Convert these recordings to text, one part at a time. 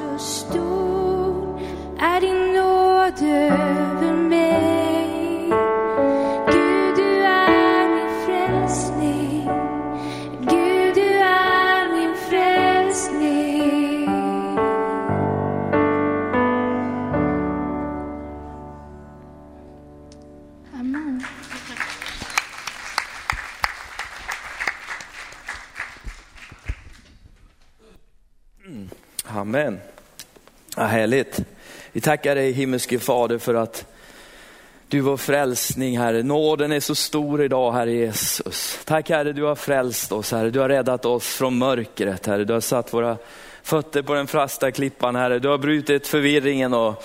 så stor. Är din nåd tackar dig himmelske Fader för att du var frälsning Herre. Nåden är så stor idag Herre Jesus. Tack Herre du har frälst oss Herre. Du har räddat oss från mörkret Herre. Du har satt våra fötter på den fasta klippan Herre. Du har brutit förvirringen och,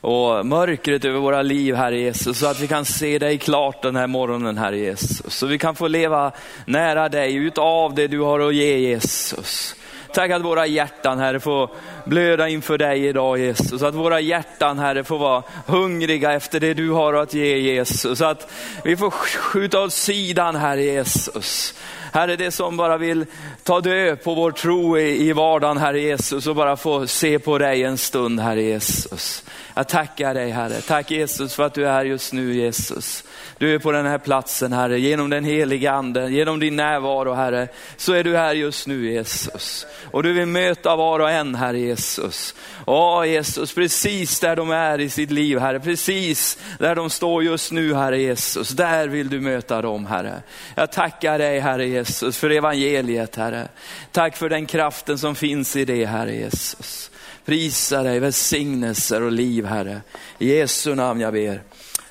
och mörkret över våra liv Herre Jesus. Så att vi kan se dig klart den här morgonen Herre Jesus. Så vi kan få leva nära dig utav det du har att ge Jesus. Tack att våra hjärtan Herre får blöda inför dig idag Jesus. Att våra hjärtan Herre får vara hungriga efter det du har att ge Jesus. Så att vi får skjuta åt sidan Herre Jesus. Herre, det som bara vill ta död på vår tro i, vardagen, Herre Jesus, och bara få se på dig en stund, Herre Jesus. Jag tackar dig, Herre. Tack Jesus för att du är här just nu, Jesus. Du är på den här platsen, Herre, genom den heliga Ande, genom din närvaro, Herre, så är du här just nu, Jesus. Och du vill möta var och en, Herre Jesus. Åh Jesus, precis där de är i sitt liv, Herre, precis där de står just nu, Herre Jesus, där vill du möta dem, Herre. Jag tackar dig, Herre Jesus, för evangeliet, Herre. Tack för den kraften som finns i det, Herre Jesus. Prisa dig, välsignelser och liv, Herre. I Jesu namn jag ber.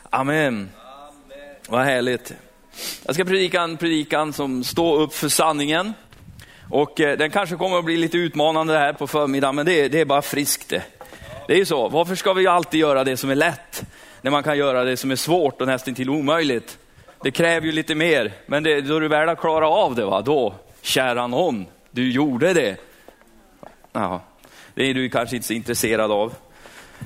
Amen. Vad härligt. Jag ska predika en predikan som står upp för sanningen. Och eh, den kanske kommer att bli lite utmanande här på förmiddagen, men det är, det är bara friskt det. Det är ju så, varför ska vi alltid göra det som är lätt, när man kan göra det som är svårt och nästan till omöjligt? Det kräver ju lite mer, men det, då du väl har klarat av det, va? då, kära någon, du gjorde det. Ja, det är du kanske inte så intresserad av.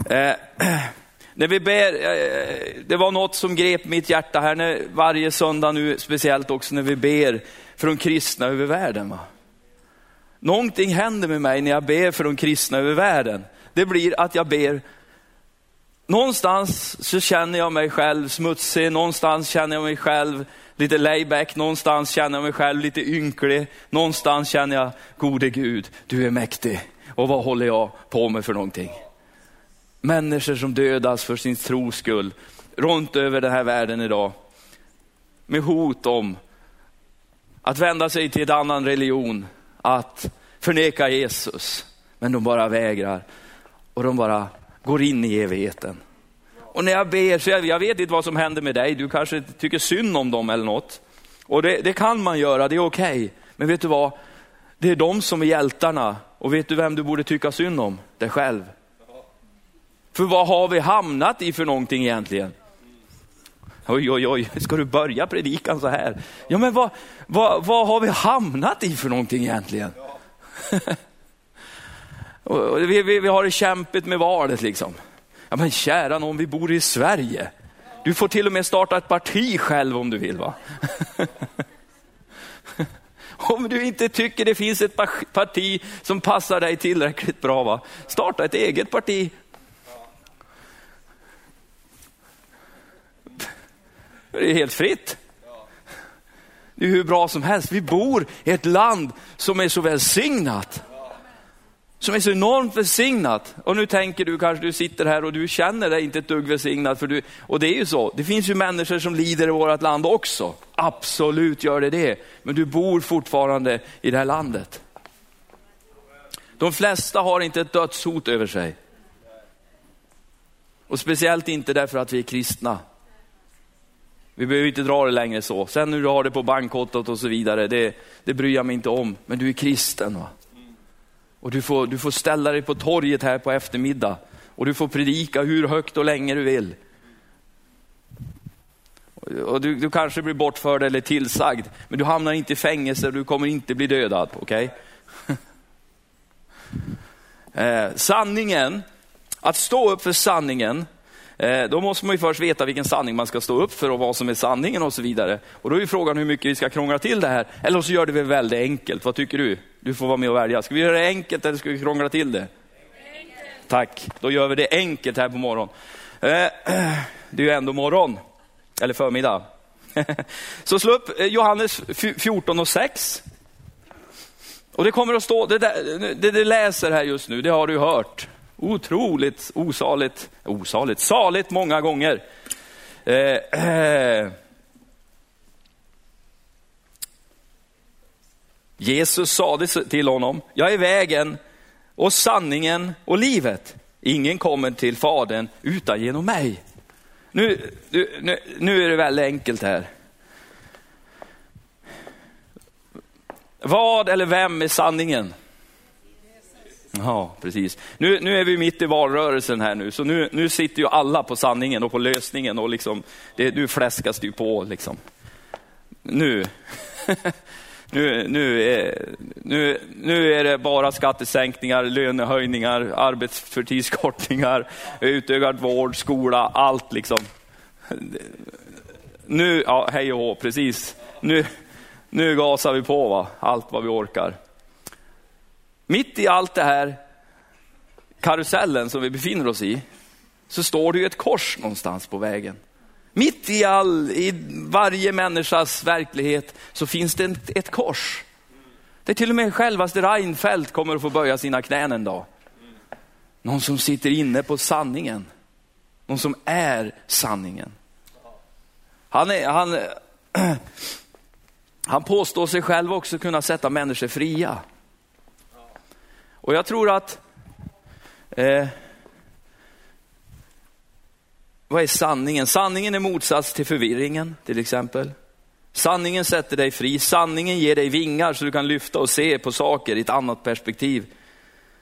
Eh, när vi ber, eh, det var något som grep mitt hjärta här när, varje söndag nu, speciellt också när vi ber för de kristna över världen. Va? Någonting händer med mig när jag ber för de kristna över världen. Det blir att jag ber, någonstans så känner jag mig själv smutsig, någonstans känner jag mig själv lite layback, någonstans känner jag mig själv lite ynklig, någonstans känner jag, gode Gud, du är mäktig. Och vad håller jag på med för någonting? Människor som dödas för sin tros skull, runt över den här världen idag. Med hot om att vända sig till en annan religion, att förneka Jesus. Men de bara vägrar och de bara går in i evigheten. Och när jag ber, så jag, jag vet inte vad som händer med dig, du kanske tycker synd om dem eller något. Och det, det kan man göra, det är okej. Okay. Men vet du vad? Det är de som är hjältarna. Och vet du vem du borde tycka synd om? Dig själv. För vad har vi hamnat i för någonting egentligen? Oj, oj, oj, ska du börja predikan så här? Ja, men vad, vad, vad har vi hamnat i för någonting egentligen? vi, vi, vi har det kämpigt med valet liksom. Ja, men kära någon, vi bor i Sverige. Du får till och med starta ett parti själv om du vill. va? om du inte tycker det finns ett parti som passar dig tillräckligt bra, va? starta ett eget parti. Det är helt fritt. Det är hur bra som helst. Vi bor i ett land som är så välsignat. Som är så enormt välsignat. Och nu tänker du kanske du sitter här och du känner dig inte ett dugg välsignad. För du, och det är ju så, det finns ju människor som lider i vårt land också. Absolut gör det det. Men du bor fortfarande i det här landet. De flesta har inte ett dödshot över sig. Och speciellt inte därför att vi är kristna. Vi behöver inte dra det längre så. Sen hur du har det på bankkontot och så vidare, det, det bryr jag mig inte om. Men du är kristen. Va? Och du får, du får ställa dig på torget här på eftermiddag och du får predika hur högt och länge du vill. Och du, du kanske blir bortförd eller tillsagd, men du hamnar inte i fängelse och du kommer inte bli dödad. Okay? eh, sanningen, att stå upp för sanningen, Eh, då måste man ju först veta vilken sanning man ska stå upp för och vad som är sanningen och så vidare. Och då är ju frågan hur mycket vi ska krångla till det här. Eller så gör det väl väldigt enkelt. Vad tycker du? Du får vara med och välja. Ska vi göra det enkelt eller ska vi krångla till det? Tack, då gör vi det enkelt här på morgonen. Eh, det är ju ändå morgon, eller förmiddag. Så slå upp eh, Johannes 14 och 6. Och det kommer att stå, det, där, det det läser här just nu, det har du hört. Otroligt, osaligt, osaligt, saligt många gånger. Eh, eh. Jesus sade till honom, jag är vägen och sanningen och livet. Ingen kommer till Fadern utan genom mig. Nu, nu, nu är det väldigt enkelt här. Vad eller vem är sanningen? Ja, precis. Nu, nu är vi mitt i valrörelsen här nu, så nu, nu sitter ju alla på sanningen och på lösningen och liksom, det, nu fläskas det ju på liksom. Nu. Nu, nu, är, nu, nu är det bara skattesänkningar, lönehöjningar, arbetsförtidskortningar, utökad vård, skola, allt liksom. Nu, ja hej och hå, precis. Nu, nu gasar vi på va? allt vad vi orkar. Mitt i allt det här karusellen som vi befinner oss i, så står det ju ett kors någonstans på vägen. Mitt i, all, i varje människas verklighet så finns det ett, ett kors. Det är till och med självaste Reinfeldt kommer att få böja sina knän en dag. Någon som sitter inne på sanningen. Någon som är sanningen. Han, är, han, han påstår sig själv också kunna sätta människor fria. Och jag tror att eh, vad är sanningen? Sanningen är motsats till förvirringen till exempel. Sanningen sätter dig fri, sanningen ger dig vingar så du kan lyfta och se på saker i ett annat perspektiv.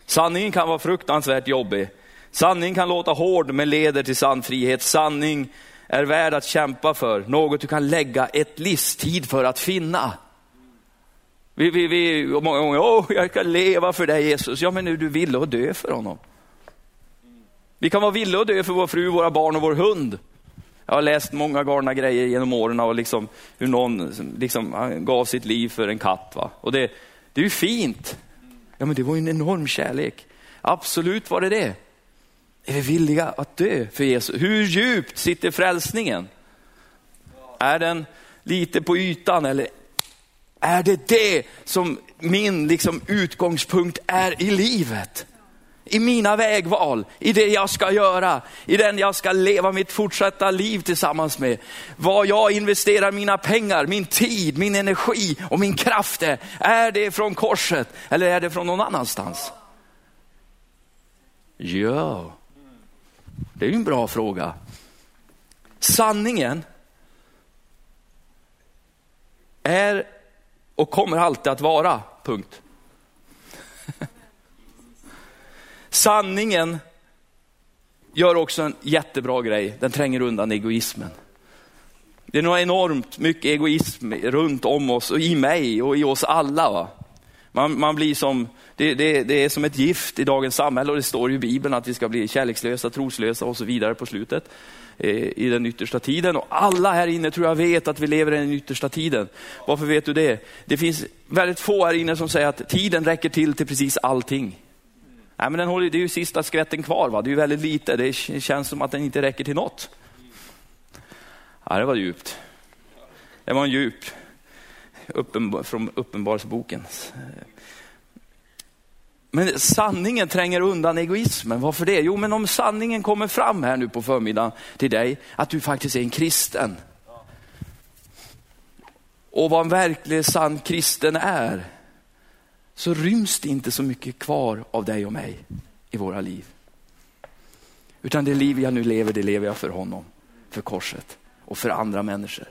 Sanningen kan vara fruktansvärt jobbig. Sanningen kan låta hård men leder till sann frihet. Sanning är värd att kämpa för, något du kan lägga ett livstid för att finna. Vi, vi, vi många gånger, åh jag kan leva för dig Jesus. Ja men nu du ville att dö för honom. Vi kan vara villiga att dö för vår fru, våra barn och vår hund. Jag har läst många galna grejer genom åren och liksom hur någon liksom, gav sitt liv för en katt. Va? Och det, det är ju fint. Ja men det var ju en enorm kärlek. Absolut var det det. Är vi villiga att dö för Jesus? Hur djupt sitter frälsningen? Är den lite på ytan eller är det det som min liksom, utgångspunkt är i livet? i mina vägval, i det jag ska göra, i den jag ska leva mitt fortsatta liv tillsammans med. Vad jag investerar mina pengar, min tid, min energi och min kraft är. Är det från korset eller är det från någon annanstans? Ja, det är ju en bra fråga. Sanningen är och kommer alltid att vara, punkt. Sanningen gör också en jättebra grej, den tränger undan egoismen. Det är nog enormt mycket egoism runt om oss och i mig och i oss alla. Va? Man, man blir som, det, det, det, är som ett gift i dagens samhälle och det står i Bibeln att vi ska bli kärlekslösa, troslösa och så vidare på slutet Eh, i den yttersta tiden. Och alla här inne tror jag vet att vi lever i den yttersta tiden. Varför vet du det? Det finns väldigt få här inne som säger att tiden räcker till till precis allting. Nej, men den håller, det är ju sista skvätten kvar, va? det är ju väldigt lite. Det känns som att den inte räcker till något. Ja, det var djupt. Det var en djup uppenbar, från Uppenbarelsebokens men sanningen tränger undan egoismen. Varför det? Jo, men om sanningen kommer fram här nu på förmiddagen till dig, att du faktiskt är en kristen. Och vad en verklig sann kristen är, så ryms det inte så mycket kvar av dig och mig i våra liv. Utan det liv jag nu lever, det lever jag för honom, för korset och för andra människor.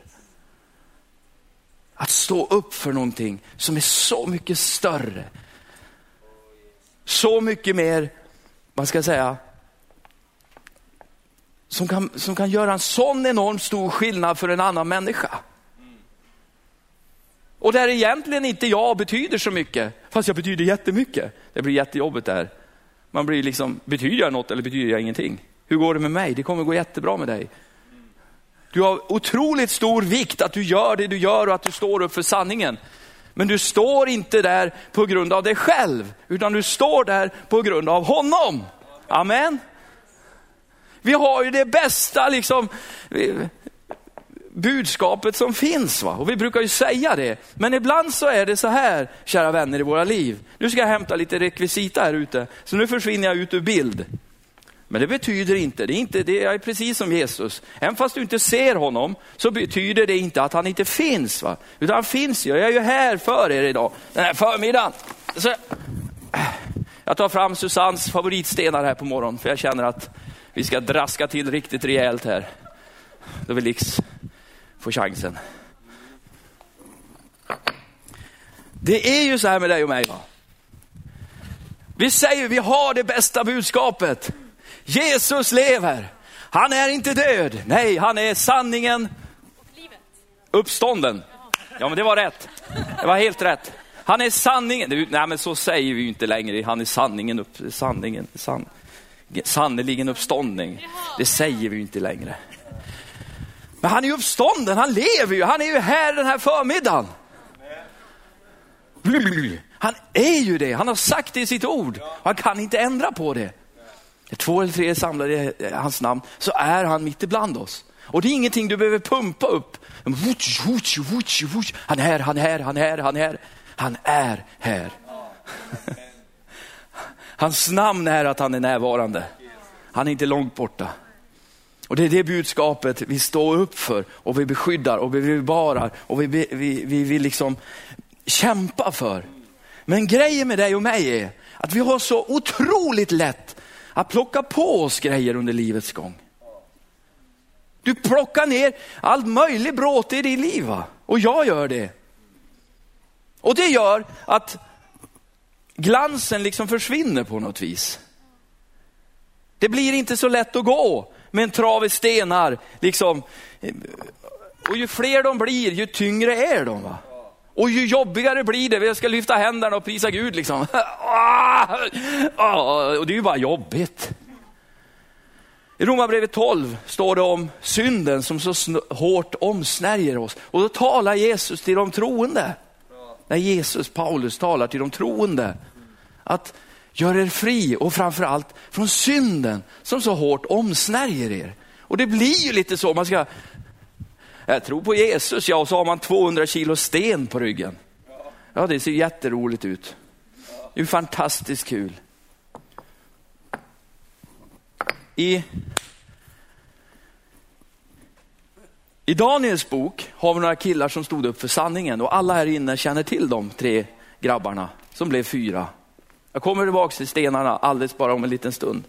Att stå upp för någonting som är så mycket större. Så mycket mer, vad ska jag säga, som kan, som kan göra en sån enormt stor skillnad för en annan människa. Och där egentligen inte jag betyder så mycket, fast jag betyder jättemycket. Det blir jättejobbigt där. Man blir liksom, betyder jag något eller betyder jag ingenting? Hur går det med mig? Det kommer gå jättebra med dig. Du har otroligt stor vikt att du gör det du gör och att du står upp för sanningen. Men du står inte där på grund av dig själv, utan du står där på grund av honom. Amen. Vi har ju det bästa liksom, budskapet som finns. Va? Och vi brukar ju säga det. Men ibland så är det så här, kära vänner i våra liv. Nu ska jag hämta lite rekvisita här ute, så nu försvinner jag ut ur bild. Men det betyder inte, det är, inte, det är precis som Jesus. Även fast du inte ser honom så betyder det inte att han inte finns. Va? Utan han finns ju, jag är ju här för er idag, den här förmiddagen. Så, jag tar fram Susannes favoritstenar här på morgonen för jag känner att vi ska draska till riktigt rejält här. Då vill Lix få chansen. Det är ju så här med dig och mig. Va? Vi säger vi har det bästa budskapet. Jesus lever. Han är inte död. Nej, han är sanningen. Uppstånden. Ja, men det var rätt. Det var helt rätt. Han är sanningen. Nej, men så säger vi ju inte längre. Han är sanningen, upp, sanningen, san, sannerligen uppståndning. Det säger vi ju inte längre. Men han är ju uppstånden, han lever ju, han är ju här den här förmiddagen. Han är ju det, han har sagt det i sitt ord. Han kan inte ändra på det. Två eller tre är samlade i eh, hans namn så är han mitt ibland oss. Och det är ingenting du behöver pumpa upp. Han är här, han är här, han är här, han är här. Han är här. Hans namn är att han är närvarande. Han är inte långt borta. Och det är det budskapet vi står upp för och vi beskyddar och vi bevarar och vi, vi, vi, vi vill liksom kämpa för. Men grejen med dig och mig är att vi har så otroligt lätt att plocka på oss grejer under livets gång. Du plockar ner allt möjligt bråte i ditt liv va? och jag gör det. Och det gör att glansen liksom försvinner på något vis. Det blir inte så lätt att gå med en trave stenar. Liksom. Och ju fler de blir, ju tyngre är de. Va? Och ju jobbigare blir det, vi ska lyfta händerna och prisa Gud. Liksom. Ah! Ah! Och det är ju bara jobbigt. I Romarbrevet 12 står det om synden som så hårt omsnärjer oss. Och då talar Jesus till de troende. När Jesus, Paulus, talar till de troende. Att gör er fri och framförallt från synden som så hårt omsnärjer er. Och det blir ju lite så, man ska, jag tror på Jesus, ja, och så har man 200 kilo sten på ryggen. Ja, det ser jätteroligt ut. Det är fantastiskt kul. I, I Daniels bok har vi några killar som stod upp för sanningen och alla här inne känner till de tre grabbarna som blev fyra. Jag kommer tillbaka till stenarna alldeles bara om en liten stund.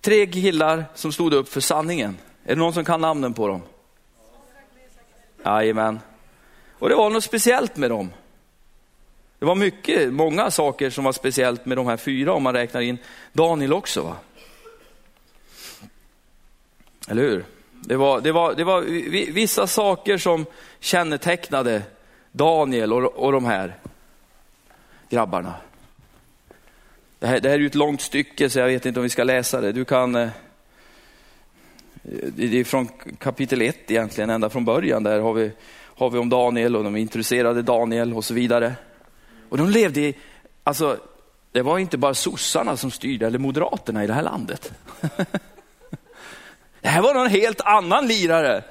Tre killar som stod upp för sanningen. Är det någon som kan namnen på dem? Jajamän. Och det var något speciellt med dem. Det var mycket, många saker som var speciellt med de här fyra om man räknar in Daniel också. Va? Eller hur? Det var, det, var, det var vissa saker som kännetecknade Daniel och, och de här grabbarna. Det här, det här är ju ett långt stycke så jag vet inte om vi ska läsa det. Du kan, eh, det är från kapitel 1 egentligen, ända från början. Där har vi, har vi om Daniel och de introducerade Daniel och så vidare. Och de levde i, alltså det var inte bara sossarna som styrde, eller moderaterna i det här landet. Det här var någon helt annan lirare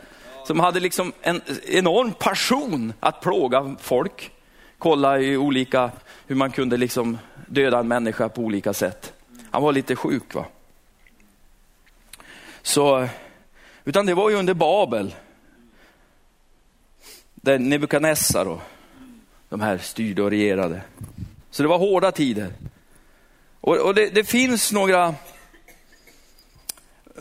som hade liksom en enorm passion att plåga folk. Kolla i olika, hur man kunde liksom döda en människa på olika sätt. Han var lite sjuk va. Så, utan det var ju under Babel. Där Nebukadnessar och de här styrde och regerade. Så det var hårda tider. Och, och det, det finns några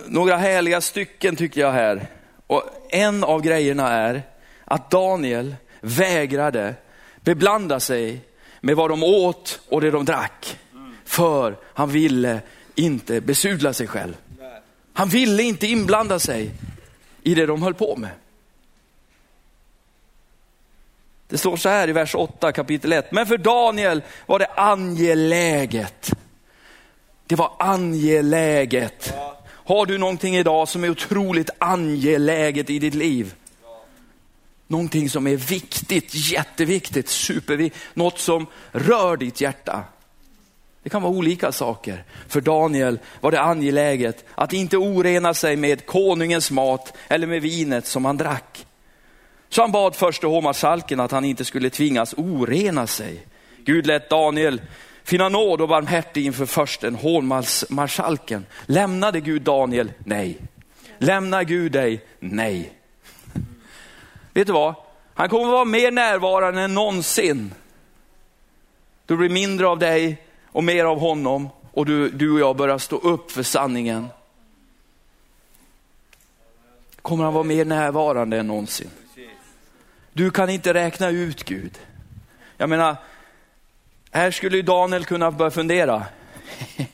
några härliga stycken tycker jag här. Och en av grejerna är att Daniel vägrade beblanda sig med vad de åt och det de drack. För han ville inte besudla sig själv. Han ville inte inblanda sig i det de höll på med. Det står så här i vers 8 kapitel 1. Men för Daniel var det angeläget. Det var angeläget har du någonting idag som är otroligt angeläget i ditt liv? Någonting som är viktigt, jätteviktigt, superviktigt. Något som rör ditt hjärta. Det kan vara olika saker. För Daniel var det angeläget att inte orena sig med konungens mat eller med vinet som han drack. Så han bad förste hovmarskalken att han inte skulle tvingas orena sig. Gud lät Daniel finna nåd och barmhärtig inför försten hovmarskalken. Lämnade Gud Daniel? Nej. Lämnar Gud dig? Nej. Vet du vad? Han kommer vara mer närvarande än någonsin. Du blir mindre av dig och mer av honom och du, du och jag börjar stå upp för sanningen. Kommer han vara mer närvarande än någonsin. Du kan inte räkna ut Gud. Jag menar, här skulle ju Daniel kunna börja fundera.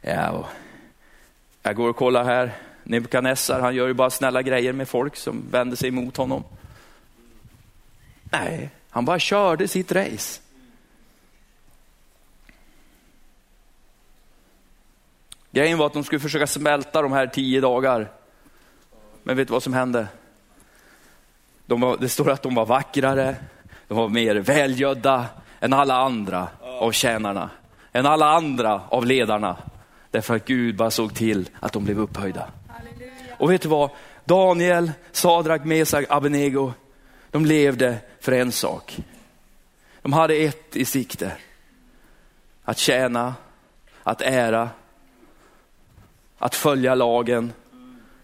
ja, jag går och kollar här. Nebukadnessar, han gör ju bara snälla grejer med folk som vänder sig emot honom. Nej, han bara körde sitt race. Grejen var att de skulle försöka smälta de här tio dagar. Men vet du vad som hände? De var, det står att de var vackrare, de var mer välgödda än alla andra av tjänarna, än alla andra av ledarna. Därför att Gud bara såg till att de blev upphöjda. Och vet du vad? Daniel, Sadrak, Mesak, Abenego, de levde för en sak. De hade ett i sikte. Att tjäna, att ära, att följa lagen,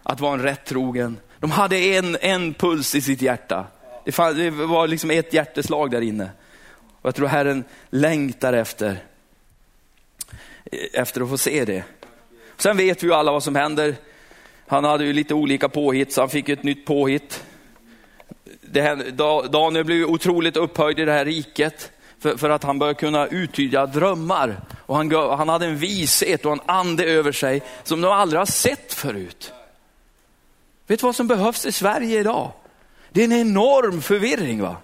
att vara en rättrogen. De hade en, en puls i sitt hjärta. Det, fann, det var liksom ett hjärteslag där inne. Och jag tror Herren längtar efter, efter att få se det. Sen vet vi ju alla vad som händer. Han hade ju lite olika påhitt, så han fick ett nytt påhitt. Det Daniel blev otroligt upphöjd i det här riket för, för att han började kunna uttyda drömmar. Och han, han hade en vishet och en ande över sig som de aldrig har sett förut. Vet du vad som behövs i Sverige idag? Det är en enorm förvirring. va?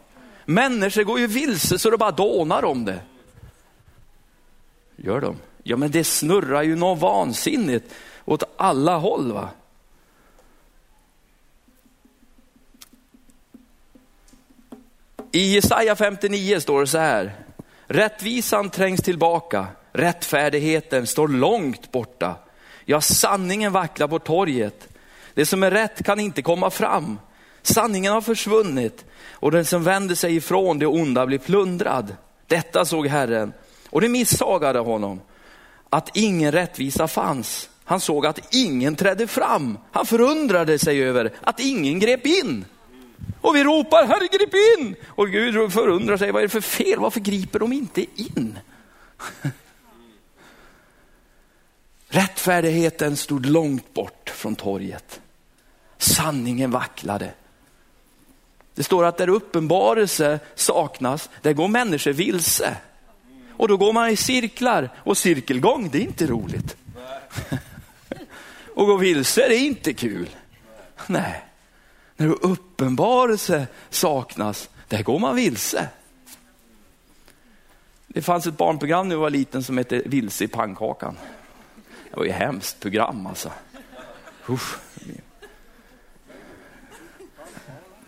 Människor går ju vilse så det bara dånar om det. Gör de? Ja men det snurrar ju något vansinnigt åt alla håll. va? I Jesaja 59 står det så här. Rättvisan trängs tillbaka, rättfärdigheten står långt borta. Ja, sanningen vacklar på torget. Det som är rätt kan inte komma fram. Sanningen har försvunnit och den som vänder sig ifrån det onda blir plundrad. Detta såg Herren och det missagade honom att ingen rättvisa fanns. Han såg att ingen trädde fram. Han förundrade sig över att ingen grep in. Och vi ropar, Herre grip in! Och Gud förundrar sig, vad är det för fel? Varför griper de inte in? Rättfärdigheten stod långt bort från torget. Sanningen vacklade. Det står att där uppenbarelse saknas, där går människor vilse. Och då går man i cirklar och cirkelgång, det är inte roligt. och gå vilse, det är inte kul. Nej. När uppenbarelse saknas, där går man vilse. Det fanns ett barnprogram när jag var liten som hette Vilse i pannkakan. Det var ju hemskt program alltså. Usch.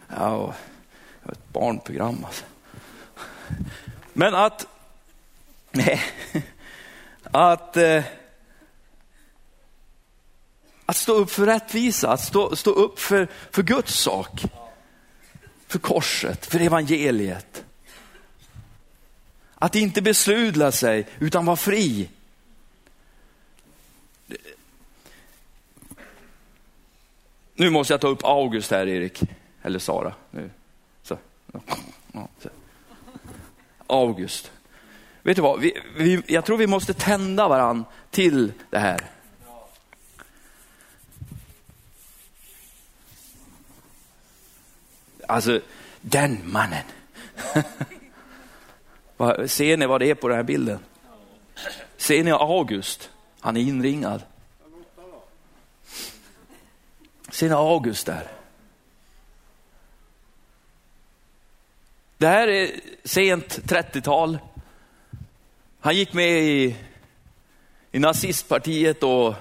Ja, det var ett barnprogram alltså. Men att, nej, att eh, att stå upp för rättvisa, att stå, stå upp för, för Guds sak. För korset, för evangeliet. Att inte besludla sig utan vara fri. Nu måste jag ta upp August här Erik, eller Sara. Nu. Så. August. Vet du vad, vi, vi, jag tror vi måste tända varann till det här. Alltså, den mannen. Ser ni vad det är på den här bilden? Ser ni August? Han är inringad. Ser ni August där? Det här är sent 30-tal. Han gick med i, i nazistpartiet och,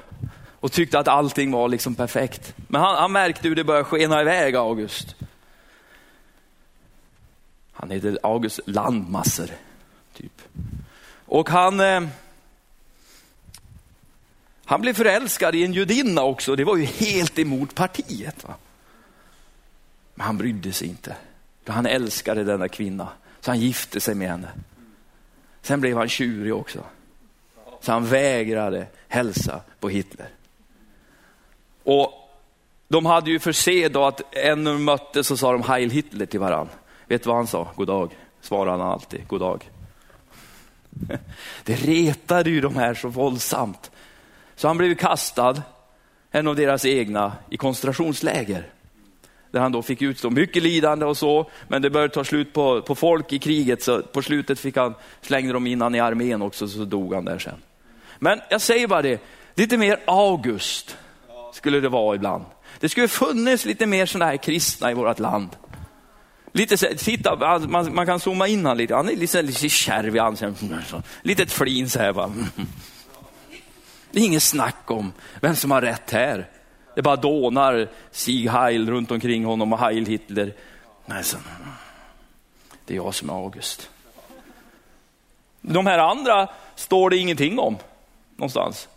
och tyckte att allting var liksom perfekt. Men han, han märkte hur det började skena iväg, August. Han heter August Landmasser. Typ. Och han, eh, han blev förälskad i en judinna också. Det var ju helt emot partiet. Va? Men han brydde sig inte. Han älskade denna kvinna. Så han gifte sig med henne. Sen blev han tjurig också. Så han vägrade hälsa på Hitler. Och de hade ju för sed att en de möttes så sa de Heil Hitler till varandra. Vet du vad han sa? God dag, svarade han alltid. God dag. Det retade ju de här så våldsamt. Så han blev kastad, en av deras egna, i koncentrationsläger. Där han då fick utstå mycket lidande och så, men det började ta slut på, på folk i kriget, så på slutet fick han, slängde de in han i armén också, så dog han där sen. Men jag säger bara det, lite mer August skulle det vara ibland. Det skulle funnits lite mer sådana här kristna i vårt land. Lite så, titta, man, man kan zooma in han lite, han är lite, lite kärv i ansiktet. Litet flin så här bara. Det är inget snack om vem som har rätt här. Det bara dånar Sieg Heil runt omkring honom och Heil Hitler. Nej, så, det är jag som är August. De här andra står det ingenting om någonstans.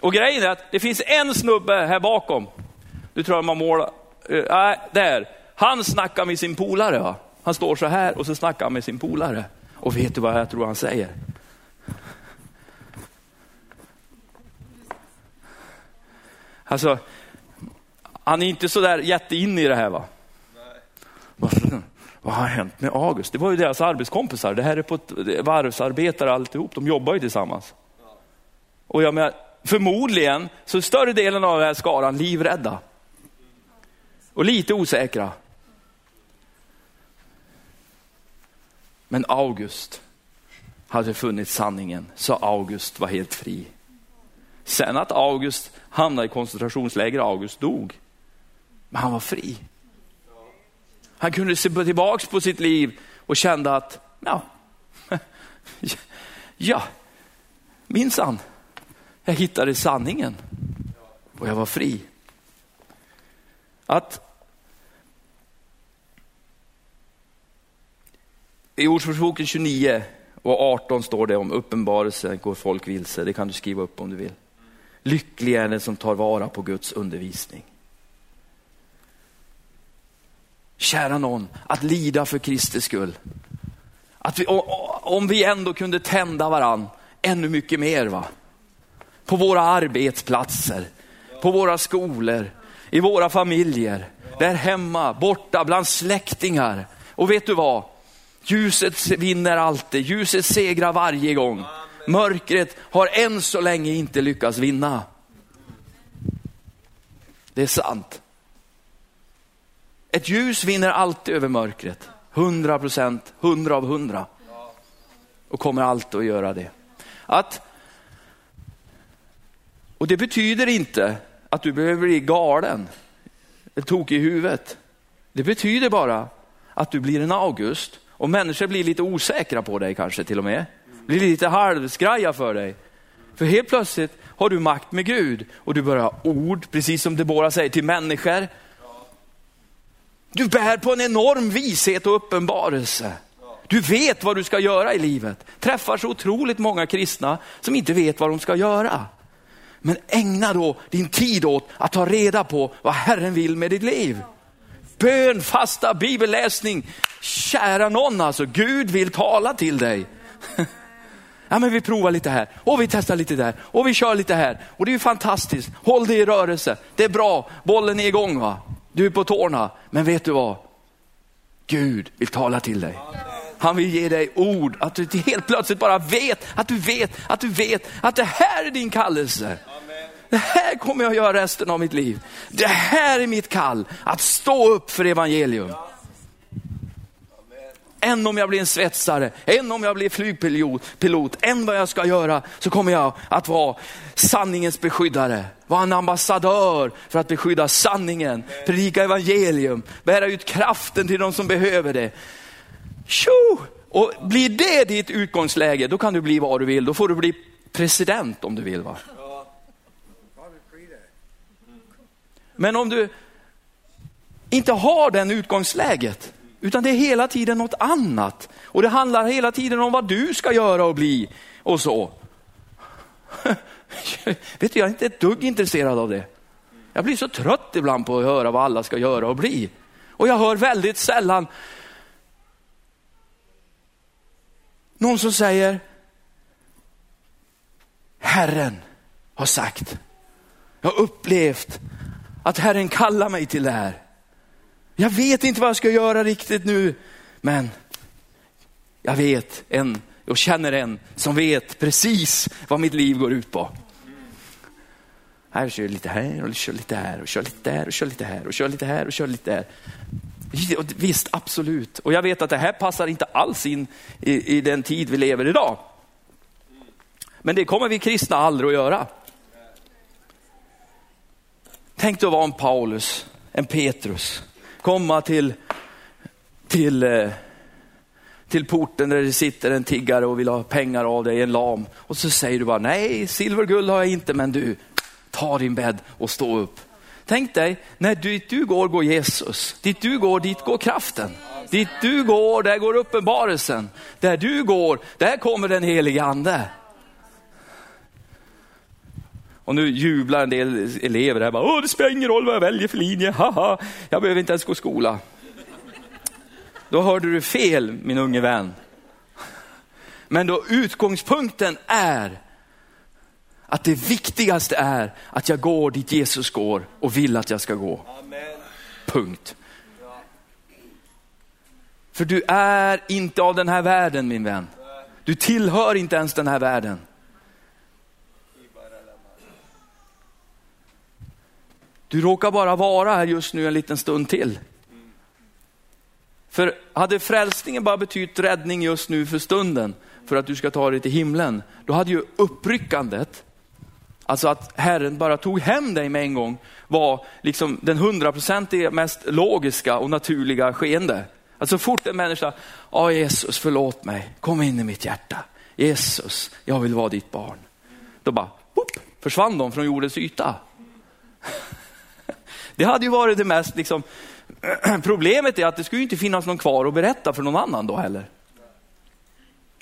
Och grejen är att det finns en snubbe här bakom. Du tror jag man målar, äh, eh, där. Han snackar med sin polare. Va? Han står så här och så snackar han med sin polare. Och vet du vad jag tror han säger? Alltså, han är inte så där jätteinne i det här va? Nej. Vad har hänt med August? Det var ju deras arbetskompisar. Det här är på ett, varvsarbetare alltihop. De jobbar ju tillsammans. Och jag menar, förmodligen så är större delen av den här skaran livrädda. Och lite osäkra. Men August hade funnit sanningen, så August var helt fri. Sen att August hamnade i koncentrationsläger, August dog. Men han var fri. Han kunde se tillbaks på sitt liv och kände att, ja, ja, minsann, jag hittade sanningen och jag var fri. Att i Ordspråksboken 29 och 18 står det om uppenbarelse går folk vilse. Det kan du skriva upp om du vill. Lycklig är den som tar vara på Guds undervisning. Kära någon, att lida för Kristi skull. Att vi, om vi ändå kunde tända varann ännu mycket mer. va? På våra arbetsplatser, på våra skolor, i våra familjer, där hemma, borta, bland släktingar. Och vet du vad? Ljuset vinner alltid, ljuset segrar varje gång. Mörkret har än så länge inte lyckats vinna. Det är sant. Ett ljus vinner alltid över mörkret. Hundra procent, hundra av hundra. Och kommer alltid att göra det. Att, och det betyder inte att du behöver bli galen, tokig i huvudet. Det betyder bara att du blir en August och människor blir lite osäkra på dig kanske till och med. Blir lite halvskraja för dig. För helt plötsligt har du makt med Gud och du börjar ha ord, precis som Debora säger, till människor. Du bär på en enorm vishet och uppenbarelse. Du vet vad du ska göra i livet. Träffar så otroligt många kristna som inte vet vad de ska göra. Men ägna då din tid åt att ta reda på vad Herren vill med ditt liv. Bön, fasta, bibelläsning. Kära någon alltså, Gud vill tala till dig. Ja, men vi provar lite här och vi testar lite där och vi kör lite här. Och det är ju fantastiskt. Håll dig i rörelse. Det är bra. Bollen är igång va. Du är på tårna. Men vet du vad? Gud vill tala till dig. Han vill ge dig ord, att du helt plötsligt bara vet, att du vet, att du vet att det här är din kallelse. Det här kommer jag göra resten av mitt liv. Det här är mitt kall, att stå upp för evangelium. Än om jag blir en svetsare, än om jag blir flygpilot, än vad jag ska göra så kommer jag att vara sanningens beskyddare. Vara en ambassadör för att beskydda sanningen, predika evangelium, bära ut kraften till de som behöver det. Tjo! Och blir det ditt utgångsläge, då kan du bli vad du vill. Då får du bli president om du vill. Va? Men om du inte har den utgångsläget, Utan det är hela tiden något annat. Och det handlar hela tiden om vad du ska göra och bli och så. Vet du, jag är inte ett dugg intresserad av det. Jag blir så trött ibland på att höra vad alla ska göra och bli. Och jag hör väldigt sällan någon som säger, Herren har sagt, jag har upplevt att Herren kallar mig till det här. Jag vet inte vad jag ska göra riktigt nu, men jag vet en och känner en som vet precis vad mitt liv går ut på. Här kör jag lite här och kör lite här och kör lite där och kör lite här och kör lite här och kör lite där. Visst, absolut. Och jag vet att det här passar inte alls in i, i den tid vi lever idag. Men det kommer vi kristna aldrig att göra. Tänk dig att vara en Paulus, en Petrus, komma till, till, eh, till porten där det sitter en tiggare och vill ha pengar av dig, en lam. Och så säger du bara, nej, silver och guld har jag inte, men du, ta din bädd och stå upp. Tänk dig, när dit du går, går Jesus. Dit du går, dit går kraften. Dit du går, där går uppenbarelsen. Där du går, där kommer den helige ande. Och nu jublar en del elever här, bara, Åh, det spelar ingen roll vad jag väljer för linje, haha, jag behöver inte ens gå i skola. Då hörde du fel min unge vän. Men då utgångspunkten är att det viktigaste är att jag går dit Jesus går och vill att jag ska gå. Amen. Punkt. För du är inte av den här världen min vän. Du tillhör inte ens den här världen. Du råkar bara vara här just nu en liten stund till. För hade frälsningen bara betytt räddning just nu för stunden, för att du ska ta dig till himlen, då hade ju uppryckandet, alltså att Herren bara tog hem dig med en gång, var liksom den hundraprocentiga mest logiska och naturliga skeende. Alltså fort en människa, ja Jesus förlåt mig, kom in i mitt hjärta. Jesus, jag vill vara ditt barn. Då bara, boop, försvann de från jordens yta. Det hade ju varit det mest, liksom, problemet är att det skulle inte finnas någon kvar att berätta för någon annan då heller.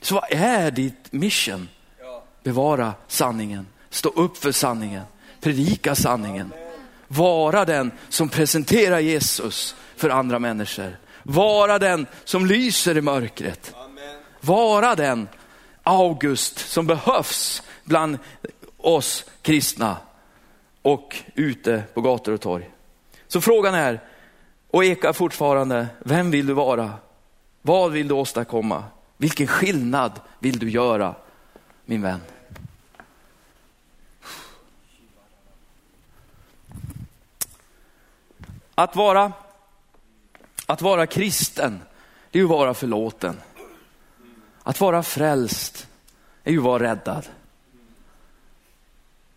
Så vad är ditt mission? Bevara sanningen, stå upp för sanningen, predika sanningen. Vara den som presenterar Jesus för andra människor. Vara den som lyser i mörkret. Vara den August som behövs bland oss kristna och ute på gator och torg. Så frågan är, och ekar fortfarande, vem vill du vara? Vad vill du åstadkomma? Vilken skillnad vill du göra, min vän? Att vara, att vara kristen, det är ju att vara förlåten. Att vara frälst är ju att vara räddad.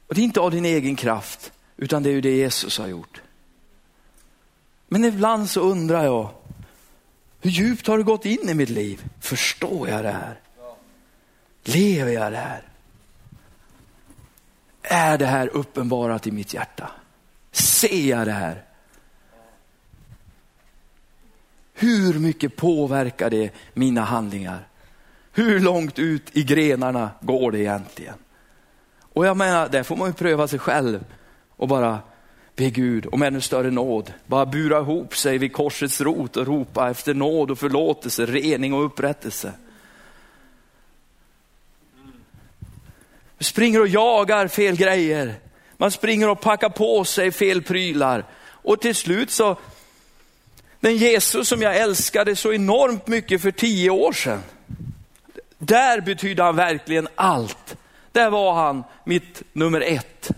Och det är inte av din egen kraft, utan det är ju det Jesus har gjort. Men ibland så undrar jag, hur djupt har det gått in i mitt liv? Förstår jag det här? Lever jag det här? Är det här uppenbarat i mitt hjärta? Ser jag det här? Hur mycket påverkar det mina handlingar? Hur långt ut i grenarna går det egentligen? Och jag menar, där får man ju pröva sig själv och bara Be Gud om ännu större nåd. Bara bura ihop sig vid korsets rot och ropa efter nåd och förlåtelse, rening och upprättelse. Man springer och jagar fel grejer. Man springer och packar på sig fel prylar. Och till slut så, den Jesus som jag älskade så enormt mycket för tio år sedan, där betydde han verkligen allt. Där var han mitt nummer ett,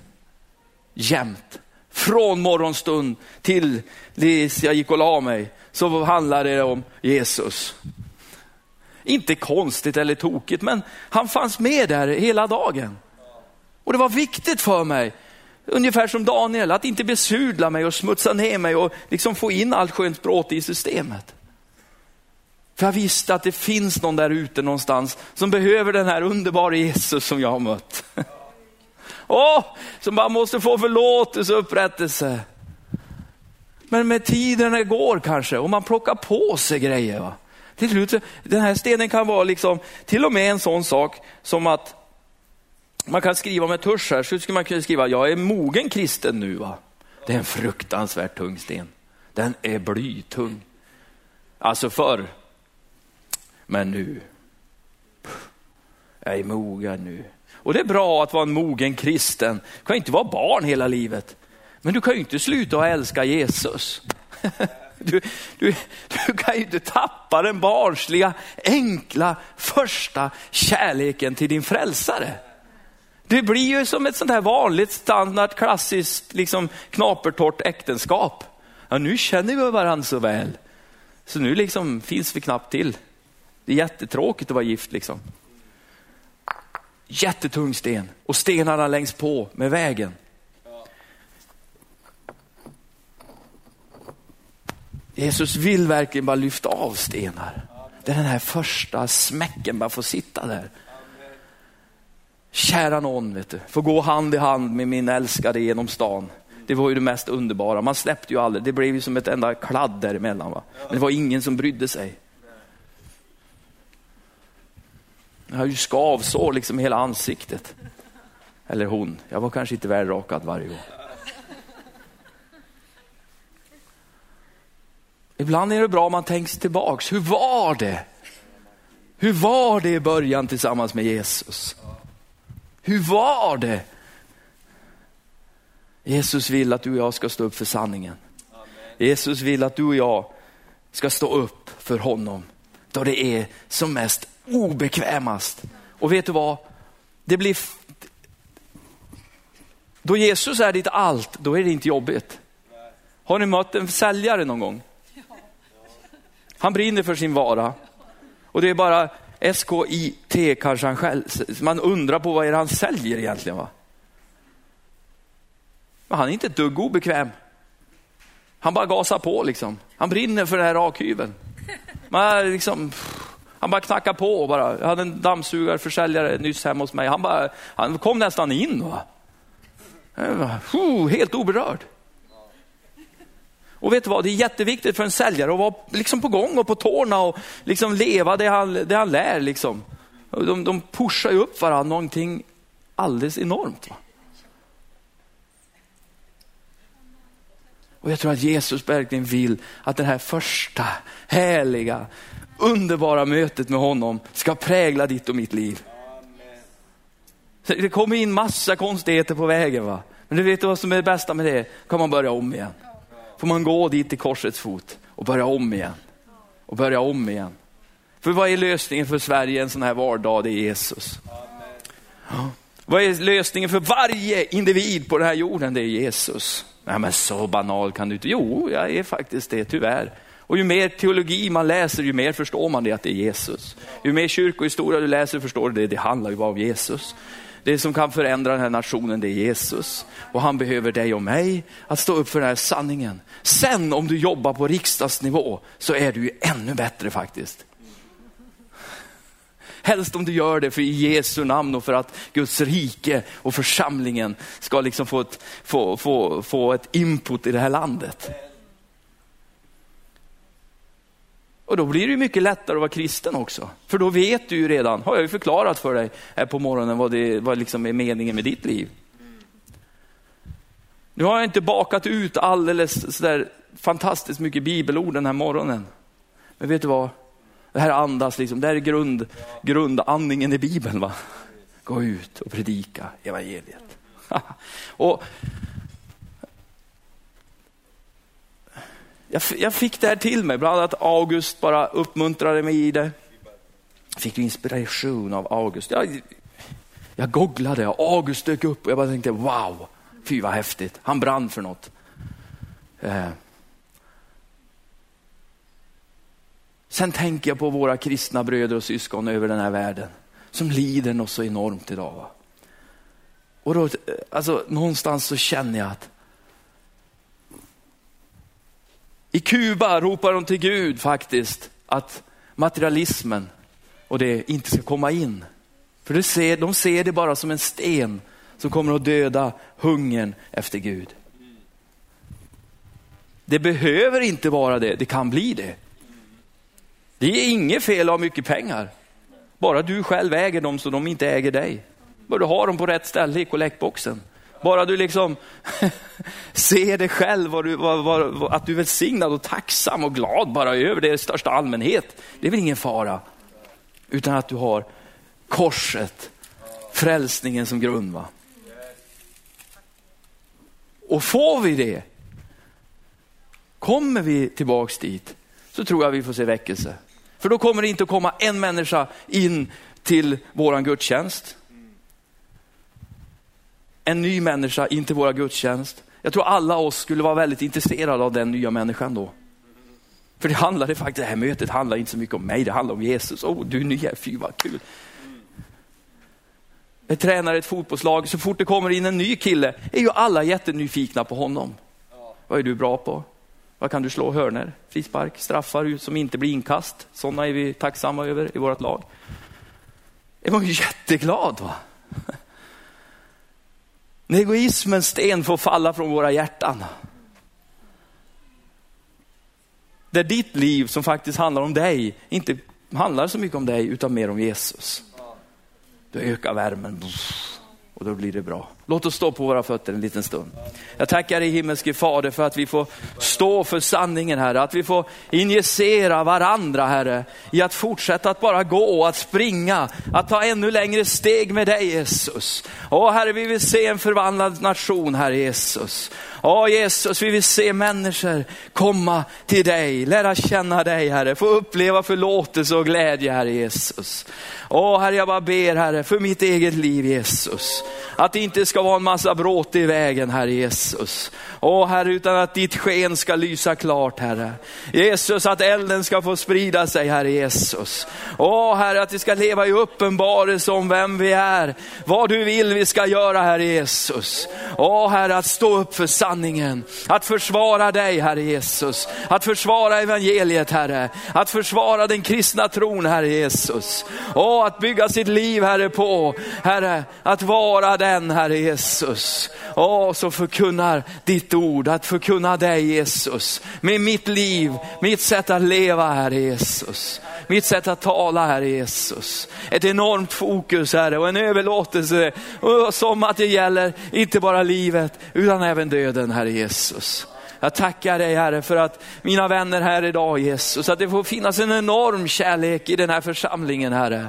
jämt från morgonstund till tills jag gick och la mig, så handlar det om Jesus. Inte konstigt eller tokigt, men han fanns med där hela dagen. Och det var viktigt för mig, ungefär som Daniel, att inte besudla mig och smutsa ner mig och liksom få in allt skönt bråte i systemet. För jag visste att det finns någon där ute någonstans som behöver den här underbara Jesus som jag har mött. Åh, som bara måste få förlåtelse och upprättelse. Men med tiden det går kanske och man plockar på sig grejer. Va? Till slut, den här stenen kan vara liksom, till och med en sån sak som att man kan skriva med tusch här, så skulle man kunna skriva, jag är mogen kristen nu. Va? Det är en fruktansvärt tung sten. Den är blytung. Alltså förr. Men nu. Jag är mogen nu. Och det är bra att vara en mogen kristen. Du kan inte vara barn hela livet. Men du kan ju inte sluta att älska Jesus. Du, du, du kan ju inte tappa den barnsliga, enkla, första kärleken till din frälsare. Det blir ju som ett sånt här vanligt, standard, klassiskt, liksom knapertorrt äktenskap. Ja, nu känner vi varandra så väl, så nu liksom finns vi knappt till. Det är jättetråkigt att vara gift liksom. Jättetung sten och stenarna längst på med vägen. Jesus vill verkligen bara lyfta av stenar. Det är den här första smäcken bara får sitta där. Kära någon, vet du, få gå hand i hand med min älskade genom stan. Det var ju det mest underbara. Man släppte ju aldrig. Det blev ju som ett enda kladd däremellan. Va? Men det var ingen som brydde sig. Jag har ju skavsår liksom i hela ansiktet. Eller hon. Jag var kanske inte välrakad varje gång. Ibland är det bra om man tänker tillbaks. Hur var det? Hur var det i början tillsammans med Jesus? Hur var det? Jesus vill att du och jag ska stå upp för sanningen. Jesus vill att du och jag ska stå upp för honom då det är som mest obekvämast. Och vet du vad? Det blir... Då Jesus är ditt allt, då är det inte jobbigt. Har ni mött en säljare någon gång? Han brinner för sin vara. Och det är bara SKIT kanske han själv, man undrar på vad är det han säljer egentligen. Va? Men han är inte ett dugg obekväm. Han bara gasar på liksom. Han brinner för den här rakhyveln. Man liksom, han bara knackade på. Bara. Jag hade en dammsugarförsäljare nyss hemma hos mig. Han, bara, han kom nästan in. Va? helt oberörd. Och vet du vad, det är jätteviktigt för en säljare att vara liksom på gång och på tårna och liksom leva det han, det han lär. Liksom. De, de pushar ju upp varandra någonting alldeles enormt. Va? Och jag tror att Jesus verkligen vill att den här första härliga, underbara mötet med honom ska prägla ditt och mitt liv. Det kommer in massa konstigheter på vägen. va. Men du vet vad som är det bästa med det? kan man börja om igen får man gå dit till korsets fot och börja om igen. Och börja om igen. För vad är lösningen för Sverige en sån här vardag? Det är Jesus. Amen. Vad är lösningen för varje individ på den här jorden? Det är Jesus. Nej men så banal kan du inte. Jo, jag är faktiskt det, tyvärr. Och ju mer teologi man läser, ju mer förstår man det att det är Jesus. Ju mer kyrkohistoria du läser förstår du det, det handlar ju bara om Jesus. Det som kan förändra den här nationen det är Jesus. Och han behöver dig och mig att stå upp för den här sanningen. Sen om du jobbar på riksdagsnivå så är du ju ännu bättre faktiskt. Helst om du gör det för i Jesu namn och för att Guds rike och församlingen ska liksom få ett, få, få, få ett input i det här landet. Och då blir det mycket lättare att vara kristen också. För då vet du ju redan, har jag ju förklarat för dig här på morgonen vad, det, vad liksom är meningen med ditt liv. Nu har jag inte bakat ut alldeles sådär fantastiskt mycket bibelord den här morgonen. Men vet du vad? Det här andas liksom, det här är grund, grundandningen i Bibeln. Va? Gå ut och predika evangeliet. och jag, jag fick det här till mig, bland annat August bara uppmuntrade mig i det. Fick inspiration av August. Jag, jag googlade, August dök upp och jag bara tänkte wow, fy vad häftigt. Han brann för något. Eh. Sen tänker jag på våra kristna bröder och syskon över den här världen som lider något så enormt idag. Va? Och då, eh, alltså, någonstans så känner jag att I Kuba ropar de till Gud faktiskt att materialismen och det inte ska komma in. För de ser, de ser det bara som en sten som kommer att döda hungern efter Gud. Det behöver inte vara det, det kan bli det. Det är inget fel att ha mycket pengar. Bara du själv äger dem så de inte äger dig. Bara du har dem på rätt ställe i kollektboxen. Bara du liksom ser dig själv, vad du, vad, vad, att du är välsignad och tacksam och glad bara över det i största allmänhet. Det är väl ingen fara. Utan att du har korset, frälsningen som grund. Va? Och får vi det, kommer vi tillbaks dit, så tror jag vi får se väckelse. För då kommer det inte att komma en människa in till våran gudstjänst. En ny människa in till våra gudstjänst. Jag tror alla oss skulle vara väldigt intresserade av den nya människan då. För det handlar det faktiskt, det här mötet handlar inte så mycket om mig, det handlar om Jesus. Åh, oh, du är ny här, fy vad kul. Jag tränar ett fotbollslag, så fort det kommer in en ny kille är ju alla jättenyfikna på honom. Vad är du bra på? Vad kan du slå? Hörner, frispark, straffar som inte blir inkast. Sådana är vi tacksamma över i vårt lag. Jag var ju jätteglad. Va? När egoismens sten får falla från våra hjärtan. Där ditt liv som faktiskt handlar om dig, inte handlar så mycket om dig utan mer om Jesus. Då ökar värmen och då blir det bra. Låt oss stå på våra fötter en liten stund. Jag tackar dig himmelske Fader för att vi får stå för sanningen Herre, att vi får injicera varandra Herre i att fortsätta att bara gå, att springa, att ta ännu längre steg med dig Jesus. Åh Herre, vi vill se en förvandlad nation Herre Jesus. Åh Jesus, vi vill se människor komma till dig, lära känna dig Herre, få uppleva förlåtelse och glädje Herre Jesus. Åh Herre, jag bara ber Herre för mitt eget liv Jesus. Att det inte ska vara en massa bråte i vägen Herre Jesus. Åh Herre, utan att ditt sken ska lysa klart Herre. Jesus, att elden ska få sprida sig Herre Jesus. Åh Herre, att vi ska leva i uppenbarelse om vem vi är. Vad du vill vi ska göra Herre Jesus. Åh Herre, att stå upp för sanningen. Att försvara dig Herre Jesus. Att försvara evangeliet Herre. Att försvara den kristna tron Herre Jesus. Åh, att bygga sitt liv Herre på, Herre, att vara den Herre Jesus. Åh, så förkunnar ditt ord, att förkunna dig Jesus. Med mitt liv, mitt sätt att leva Herre Jesus. Mitt sätt att tala Herre Jesus. Ett enormt fokus Herre och en överlåtelse som att det gäller inte bara livet utan även döden Herre Jesus. Jag tackar dig Herre för att mina vänner här idag Jesus, att det får finnas en enorm kärlek i den här församlingen Herre.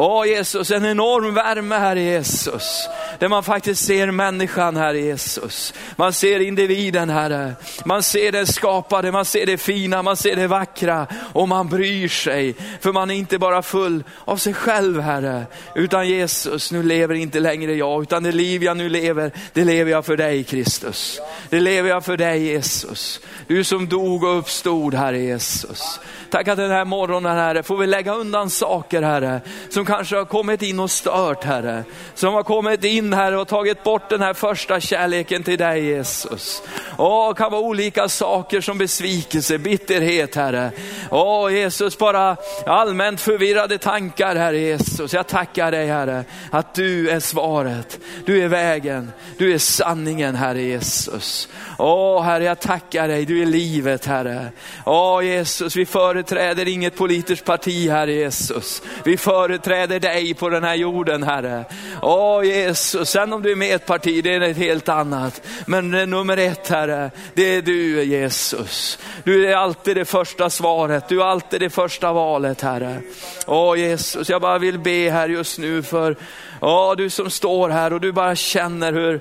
Åh Jesus, en enorm värme Herre Jesus. Där man faktiskt ser människan Herre Jesus. Man ser individen Herre. Man ser det skapade, man ser det fina, man ser det vackra och man bryr sig. För man är inte bara full av sig själv Herre. Utan Jesus, nu lever inte längre jag, utan det liv jag nu lever, det lever jag för dig Kristus. Det lever jag för dig Jesus. Du som dog och uppstod Herre Jesus. Tack att den här morgonen Herre, får vi lägga undan saker Herre, som kanske har kommit in och stört Herre. Som har kommit in Herre och tagit bort den här första kärleken till dig Jesus. Åh, kan vara olika saker som besvikelse, bitterhet Herre. Åh Jesus, bara allmänt förvirrade tankar Herre Jesus. Jag tackar dig Herre, att du är svaret. Du är vägen, du är sanningen Herre Jesus. Åh Herre, jag tackar dig, du är livet Herre. Åh Jesus, vi för företräder inget politiskt parti Herre Jesus. Vi företräder dig på den här jorden Herre. Åh Jesus, sen om du är med i ett parti, det är ett helt annat. Men nummer ett Herre, det är du Jesus. Du är alltid det första svaret, du är alltid det första valet Herre. Åh Jesus, jag bara vill be här just nu för, åh du som står här och du bara känner hur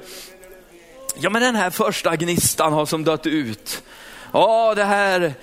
Ja men den här första gnistan har som dött ut. Ja det här,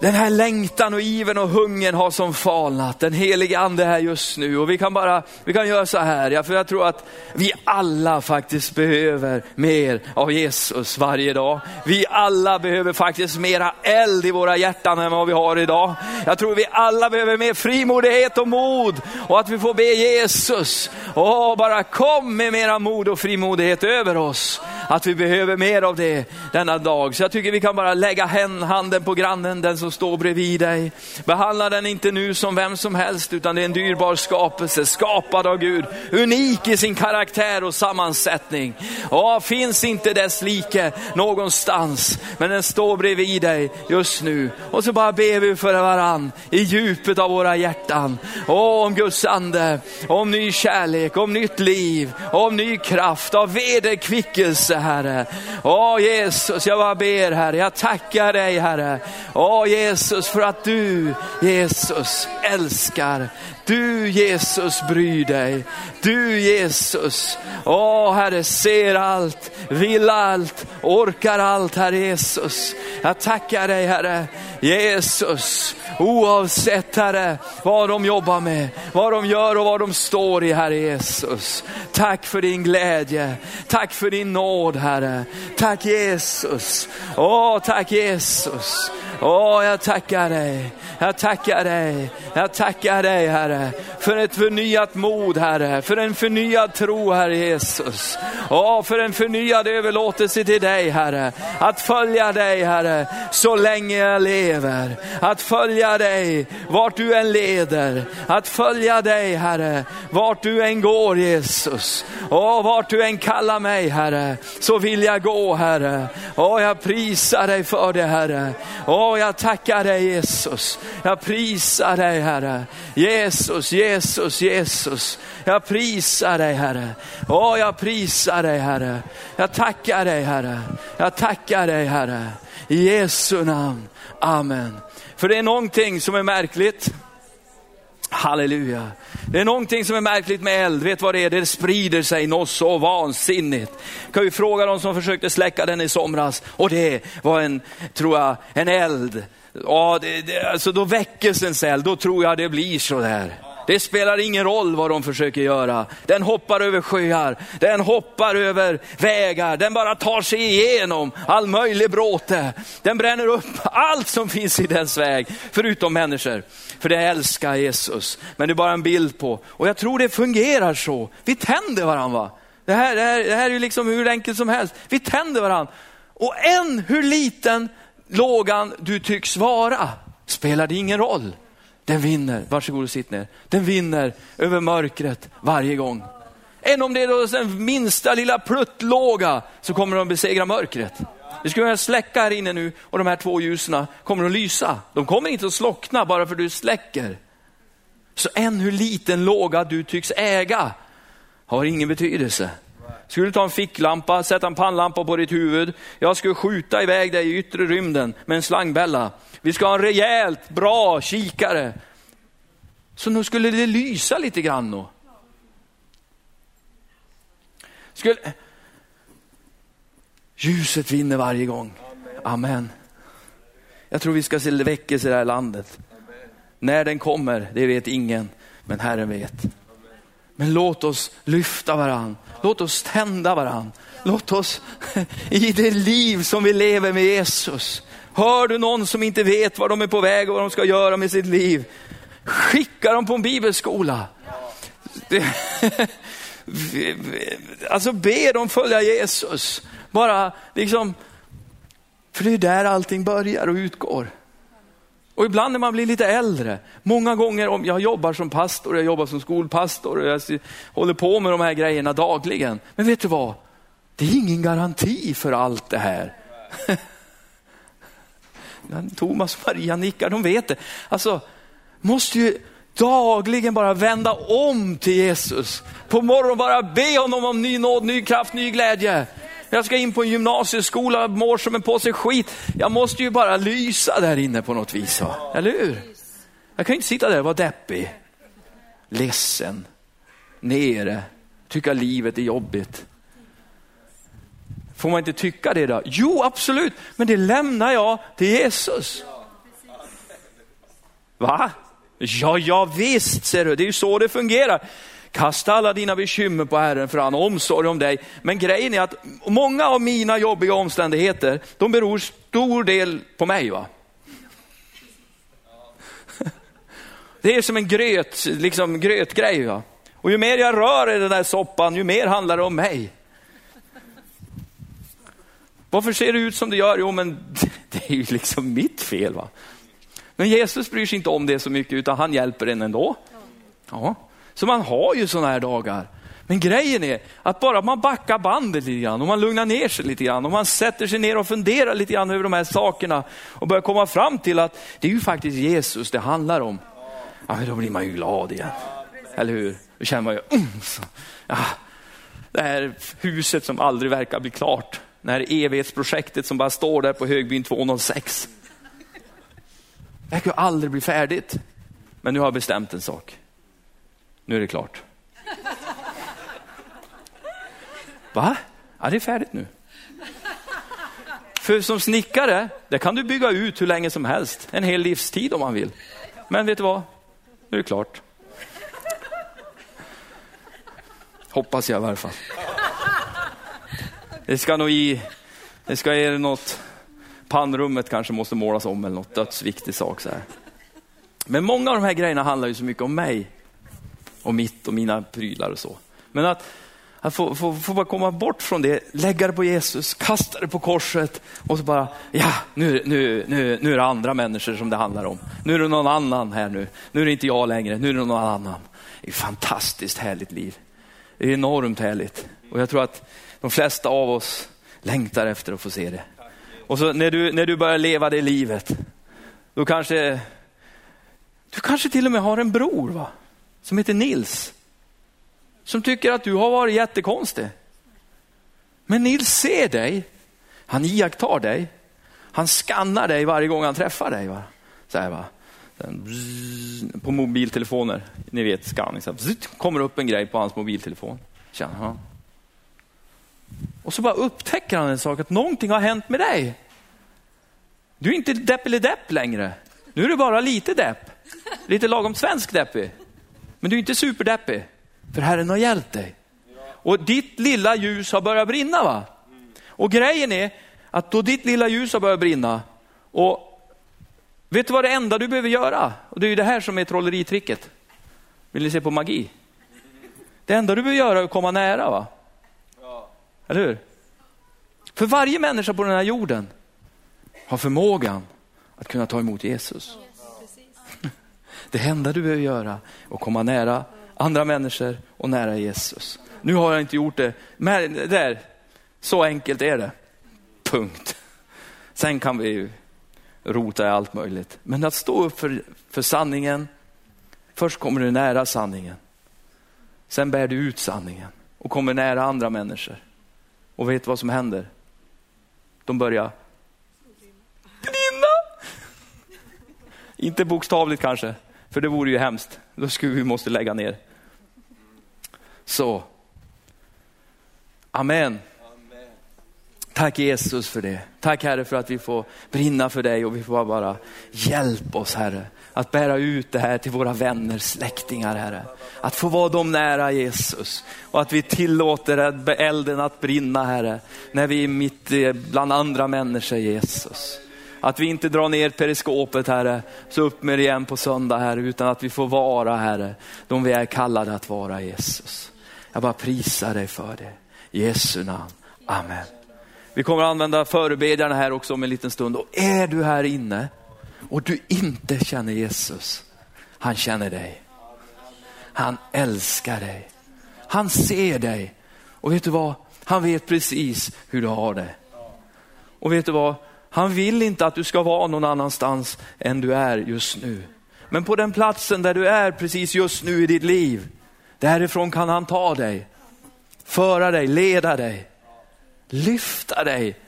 den här längtan och iven och hungern har som falnat. Den helige ande är här just nu och vi kan bara, vi kan göra så här, ja, för jag tror att vi alla faktiskt behöver mer av Jesus varje dag. Vi alla behöver faktiskt mera eld i våra hjärtan än vad vi har idag. Jag tror vi alla behöver mer frimodighet och mod och att vi får be Jesus, åh bara kom med mera mod och frimodighet över oss. att vi behöver mer av det denna dag. Så jag tycker vi kan bara lägga handen på grannen, den som står bredvid dig. Behandla den inte nu som vem som helst, utan det är en dyrbar skapelse, skapad av Gud. Unik i sin karaktär och sammansättning. Ja, finns inte dess like någonstans, men den står bredvid dig just nu. Och så bara ber vi för varann i djupet av våra hjärtan. Åh, om Guds ande, om ny kärlek, om nytt liv, om ny kraft, av vederkvickelse Herre. Åh Jesus, jag bara ber Herre, jag tackar dig Herre. Åh Jesus för att du Jesus älskar. Du Jesus bryr dig. Du Jesus, åh Herre ser allt, vill allt, orkar allt Herre Jesus. Jag tackar dig Herre Jesus, oavsett Herre vad de jobbar med, vad de gör och vad de står i Herre Jesus. Tack för din glädje, tack för din nåd Herre. Tack Jesus, åh tack Jesus. Åh, jag tackar dig. Jag tackar dig. Jag tackar dig Herre för ett förnyat mod Herre, för en förnyad tro Herre Jesus. Åh, för en förnyad överlåtelse till dig Herre. Att följa dig Herre så länge jag lever. Att följa dig vart du än leder. Att följa dig Herre vart du än går Jesus. Åh, vart du än kallar mig Herre så vill jag gå Herre. Åh, jag prisar dig för det Herre. Åh, jag tackar dig Jesus. Jag prisar dig Herre. Jesus, Jesus, Jesus. Jag prisar dig Herre. Åh, jag prisar dig Herre. Jag tackar dig Herre. Jag tackar dig Herre. I Jesu namn. Amen. För det är någonting som är märkligt. Halleluja. Det är någonting som är märkligt med eld. Vet vad det är? Det sprider sig något så vansinnigt. Kan vi fråga de som försökte släcka den i somras och det var en, tror jag, en eld. Ja, det, det, alltså då väckelsens eld, då tror jag det blir så där. Det spelar ingen roll vad de försöker göra. Den hoppar över sjöar, den hoppar över vägar, den bara tar sig igenom all möjlig bråte. Den bränner upp allt som finns i dess väg, förutom människor. För det älskar Jesus. Men det är bara en bild på, och jag tror det fungerar så. Vi tänder varandra. Det här, det här, det här är ju liksom hur enkelt som helst. Vi tänder varandra. Och än hur liten lågan du tycks vara, spelar det ingen roll. Den vinner, varsågod och sitt ner. Den vinner över mörkret varje gång. Än om det är då den minsta lilla pluttlåga så kommer de besegra mörkret. Vi skulle kunna släcka här inne nu och de här två ljusen kommer att lysa. De kommer inte att slockna bara för att du släcker. Så än hur liten låga du tycks äga har ingen betydelse. Skulle du ta en ficklampa, sätta en pannlampa på ditt huvud. Jag skulle skjuta iväg dig i yttre rymden med en slangbälla. Vi ska ha en rejält bra kikare. Så nu skulle det lysa lite grann. Då. Skulle... Ljuset vinner varje gång. Amen. Jag tror vi ska se väckelse i det här landet. När den kommer, det vet ingen, men Herren vet. Men låt oss lyfta varann. Låt oss tända varann. Låt oss i det liv som vi lever med Jesus. Hör du någon som inte vet vad de är på väg och vad de ska göra med sitt liv? Skicka dem på en bibelskola. Alltså be dem följa Jesus. Bara liksom, för det är där allting börjar och utgår. Och ibland när man blir lite äldre, många gånger om jag jobbar som pastor, jag jobbar som skolpastor och jag håller på med de här grejerna dagligen. Men vet du vad? Det är ingen garanti för allt det här. Thomas och Maria nickar, de vet det. Alltså, måste ju dagligen bara vända om till Jesus. På morgonen bara be honom om ny nåd, ny kraft, ny glädje. Jag ska in på en gymnasieskola, mår som en påse skit. Jag måste ju bara lysa där inne på något vis. Va? Eller hur? Jag kan inte sitta där och vara deppig, ledsen, nere, tycka livet är jobbigt. Får man inte tycka det då? Jo, absolut, men det lämnar jag till Jesus. Va? Ja, ja visst, ser du. det är ju så det fungerar. Kasta alla dina bekymmer på Herren för han har omsorg om dig. Men grejen är att många av mina jobbiga omständigheter, de beror stor del på mig. va? Det är som en gröt, liksom grötgrej. Va? Och ju mer jag rör i den där soppan, ju mer handlar det om mig. Varför ser det ut som det gör? Jo, men det är ju liksom mitt fel. va? Men Jesus bryr sig inte om det så mycket, utan han hjälper en ändå. Ja. Så man har ju sådana här dagar. Men grejen är att bara man backar bandet lite grann och man lugnar ner sig lite grann och man sätter sig ner och funderar lite grann över de här sakerna och börjar komma fram till att det är ju faktiskt Jesus det handlar om. Ja, men då blir man ju glad igen. Eller hur? Då känner man ju, mm, så, ja, det här huset som aldrig verkar bli klart. Det här evighetsprojektet som bara står där på Högbyn 206. Det kan ju aldrig bli färdigt. Men nu har jag bestämt en sak. Nu är det klart. Va? Ja, det är färdigt nu. För som snickare, det kan du bygga ut hur länge som helst. En hel livstid om man vill. Men vet du vad? Nu är det klart. Hoppas jag i varje fall. Det ska nog i, det ska i något, pannrummet kanske måste målas om eller något dödsviktig sak så här. Men många av de här grejerna handlar ju så mycket om mig och mitt och mina prylar och så. Men att, att få, få, få bara komma bort från det, lägga det på Jesus, kasta det på korset och så bara, ja, nu, nu, nu, nu är det andra människor som det handlar om. Nu är det någon annan här nu. Nu är det inte jag längre, nu är det någon annan. Det är ett fantastiskt härligt liv. Det är enormt härligt. Och jag tror att de flesta av oss längtar efter att få se det. Och så när du, när du börjar leva det livet, då kanske du kanske till och med har en bror va? som heter Nils. Som tycker att du har varit jättekonstig. Men Nils ser dig, han iakttar dig, han skannar dig varje gång han träffar dig. Va? Så här, va? På mobiltelefoner, ni vet skanning, Så kommer upp en grej på hans mobiltelefon. Känner han. Och så bara upptäcker han en sak, att någonting har hänt med dig. Du är inte deppelidepp längre. Nu är du bara lite depp. Lite lagom svensk deppig. Men du är inte superdeppig, för Herren har hjälpt dig. Och ditt lilla ljus har börjat brinna. va? Och grejen är att då ditt lilla ljus har börjat brinna, och vet du vad det enda du behöver göra? Och det är ju det här som är trolleritricket. Vill ni se på magi? Det enda du behöver göra är att komma nära. va? Eller hur? För varje människa på den här jorden har förmågan att kunna ta emot Jesus. Det enda du behöver göra är att komma nära andra människor och nära Jesus. Nu har jag inte gjort det, men där, så enkelt är det. Punkt. Sen kan vi rota i allt möjligt. Men att stå upp för, för sanningen, först kommer du nära sanningen. Sen bär du ut sanningen och kommer nära andra människor. Och vet vad som händer? De börjar brinna. Inte bokstavligt kanske, för det vore ju hemskt. Då skulle vi måste lägga ner. Så. Amen. Tack Jesus för det. Tack Herre för att vi får brinna för dig och vi får bara hjälpa oss Herre att bära ut det här till våra vänner, släktingar Herre. Att få vara dem nära Jesus och att vi tillåter elden att brinna Herre när vi är mitt bland andra människor Jesus. Att vi inte drar ner periskopet Herre, så upp med det igen på söndag Herre, utan att vi får vara Herre, de vi är kallade att vara Jesus. Jag bara prisar dig för det. I Jesu namn. Amen. Vi kommer att använda förebedjarna här också om en liten stund. Och är du här inne och du inte känner Jesus, han känner dig. Han älskar dig. Han ser dig. Och vet du vad? Han vet precis hur du har det. Och vet du vad? Han vill inte att du ska vara någon annanstans än du är just nu. Men på den platsen där du är precis just nu i ditt liv, därifrån kan han ta dig, föra dig, leda dig, lyfta dig,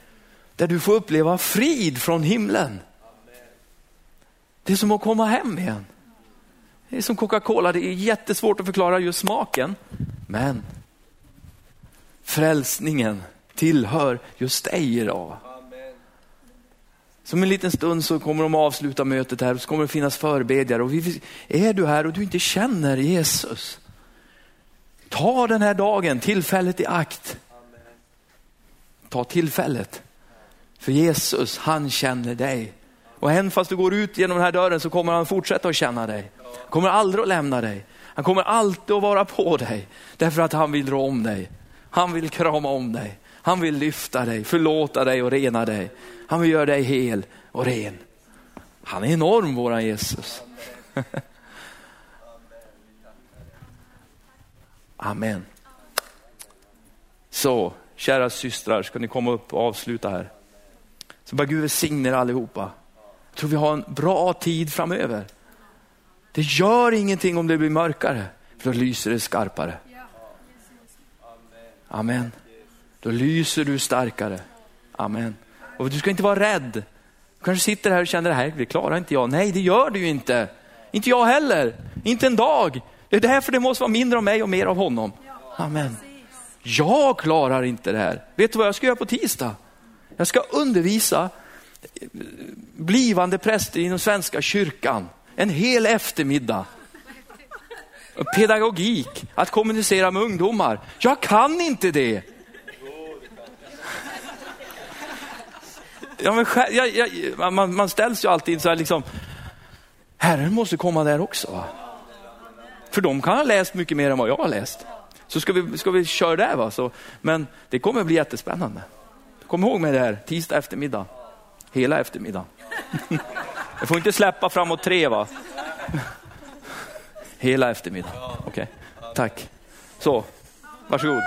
där du får uppleva frid från himlen. Det är som att komma hem igen. Det är som Coca-Cola, det är jättesvårt att förklara just smaken. Men frälsningen tillhör just dig idag. Som en liten stund så kommer de avsluta mötet här och så kommer det finnas förbedjare. Och vi, är du här och du inte känner Jesus, ta den här dagen, tillfället i akt. Ta tillfället. För Jesus, han känner dig. Och än fast du går ut genom den här dörren så kommer han fortsätta att känna dig. Han kommer aldrig att lämna dig. Han kommer alltid att vara på dig. Därför att han vill dra om dig. Han vill krama om dig. Han vill lyfta dig, förlåta dig och rena dig. Han vill göra dig hel och ren. Han är enorm våran Jesus. Amen. Så, kära systrar, ska ni komma upp och avsluta här. Så bara Gud välsigne er allihopa. Jag tror vi har en bra tid framöver. Det gör ingenting om det blir mörkare, för då lyser det skarpare. Amen. Då lyser du starkare. Amen. Och du ska inte vara rädd. Du kanske sitter här och känner, det här det klarar inte jag. Nej, det gör du ju inte. Inte jag heller. Inte en dag. Det är därför det måste vara mindre av mig och mer av honom. Amen. Jag klarar inte det här. Vet du vad jag ska göra på tisdag? Jag ska undervisa blivande präster inom Svenska kyrkan en hel eftermiddag. Pedagogik, att kommunicera med ungdomar. Jag kan inte det. Ja, men, jag, jag, man, man, ställs ju alltid så här liksom, Herren måste komma där också. Va? För de kan ha läst mycket mer än vad jag har läst. Så ska vi, ska vi köra där. Va? Så, men det kommer bli jättespännande. Kom ihåg med det här, tisdag eftermiddag. Hela eftermiddagen. Jag får inte släppa framåt tre va? Hela eftermiddagen. Okej, okay. tack. Så, varsågod.